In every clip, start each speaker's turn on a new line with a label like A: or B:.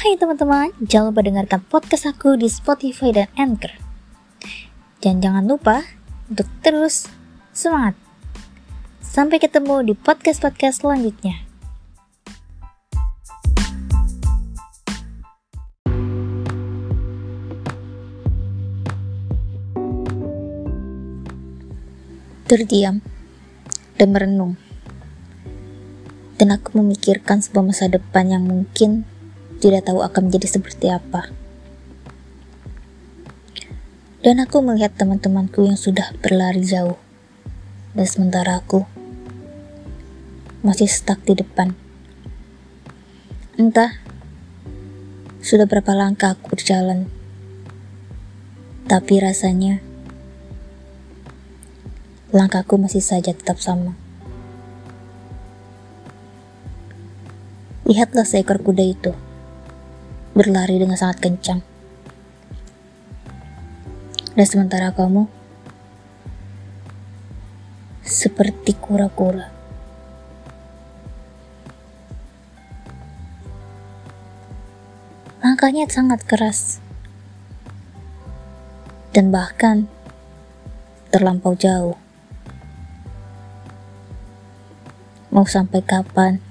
A: Hai teman-teman, jangan lupa dengarkan podcast aku di Spotify dan Anchor. Dan jangan lupa untuk terus semangat. Sampai ketemu di podcast-podcast selanjutnya. Terdiam dan merenung. Dan aku memikirkan sebuah masa depan yang mungkin tidak tahu akan menjadi seperti apa. Dan aku melihat teman-temanku yang sudah berlari jauh. Dan sementara aku masih stuck di depan. Entah sudah berapa langkah aku berjalan. Tapi rasanya langkahku masih saja tetap sama. Lihatlah seekor kuda itu berlari dengan sangat kencang. Dan sementara kamu seperti kura-kura. Langkahnya sangat keras. Dan bahkan terlampau jauh. Mau sampai kapan?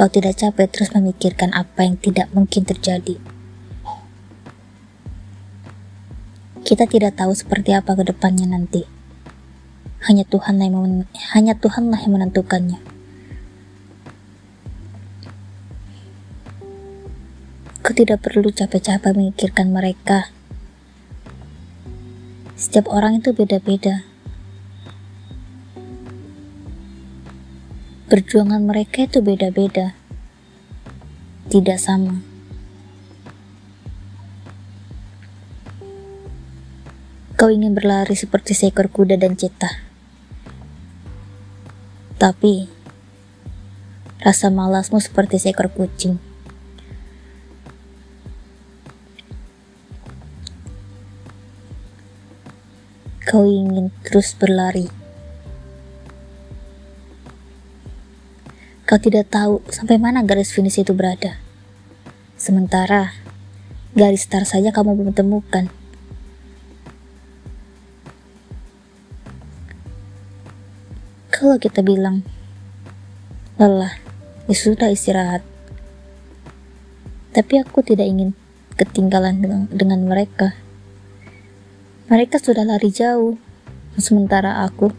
A: Kau tidak capek terus memikirkan apa yang tidak mungkin terjadi. Kita tidak tahu seperti apa ke depannya nanti. Hanya Tuhan yang hanya Tuhanlah yang menentukannya. Kau tidak perlu capek-capek memikirkan mereka. Setiap orang itu beda-beda. Perjuangan mereka itu beda-beda. Tidak sama. Kau ingin berlari seperti seekor kuda dan cita. Tapi, rasa malasmu seperti seekor kucing. Kau ingin terus berlari. Kau tidak tahu sampai mana garis finish itu berada. Sementara, garis start saja kamu belum temukan. Kalau kita bilang lelah, ya sudah istirahat. Tapi aku tidak ingin ketinggalan dengan, dengan mereka. Mereka sudah lari jauh, sementara aku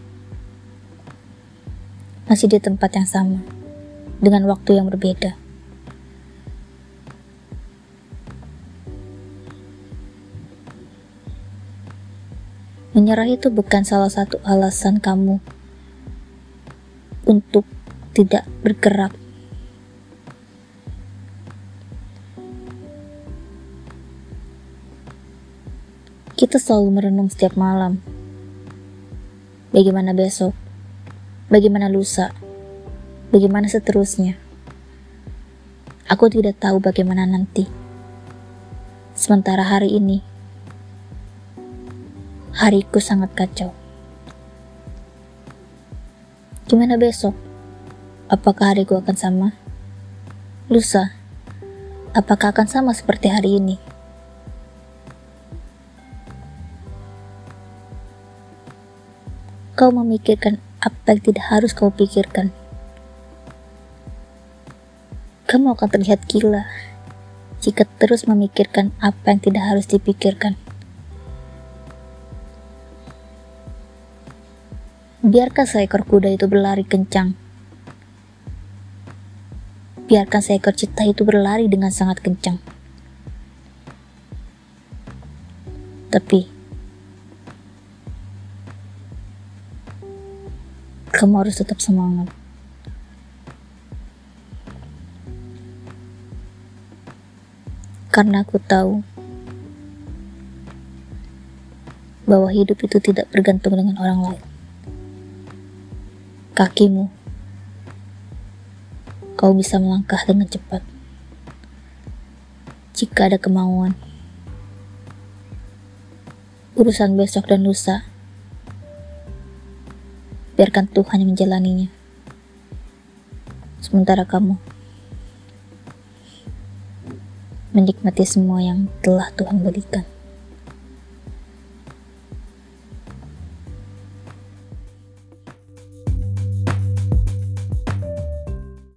A: masih di tempat yang sama, dengan waktu yang berbeda. Menyerah itu bukan salah satu alasan kamu untuk tidak bergerak. Kita selalu merenung setiap malam. Bagaimana besok? Bagaimana lusa? Bagaimana seterusnya? Aku tidak tahu bagaimana nanti. Sementara hari ini, hariku sangat kacau. Gimana besok? Apakah hariku akan sama? Lusa, apakah akan sama seperti hari ini? Kau memikirkan apa yang tidak harus kau pikirkan. Kamu akan terlihat gila jika terus memikirkan apa yang tidak harus dipikirkan. Biarkan seekor kuda itu berlari kencang. Biarkan seekor cita itu berlari dengan sangat kencang. Tapi, kamu harus tetap semangat. Karena aku tahu bahwa hidup itu tidak bergantung dengan orang lain kakimu. Kau bisa melangkah dengan cepat. Jika ada kemauan. Urusan besok dan lusa. Biarkan Tuhan yang menjalaninya. Sementara kamu menikmati semua yang telah Tuhan berikan.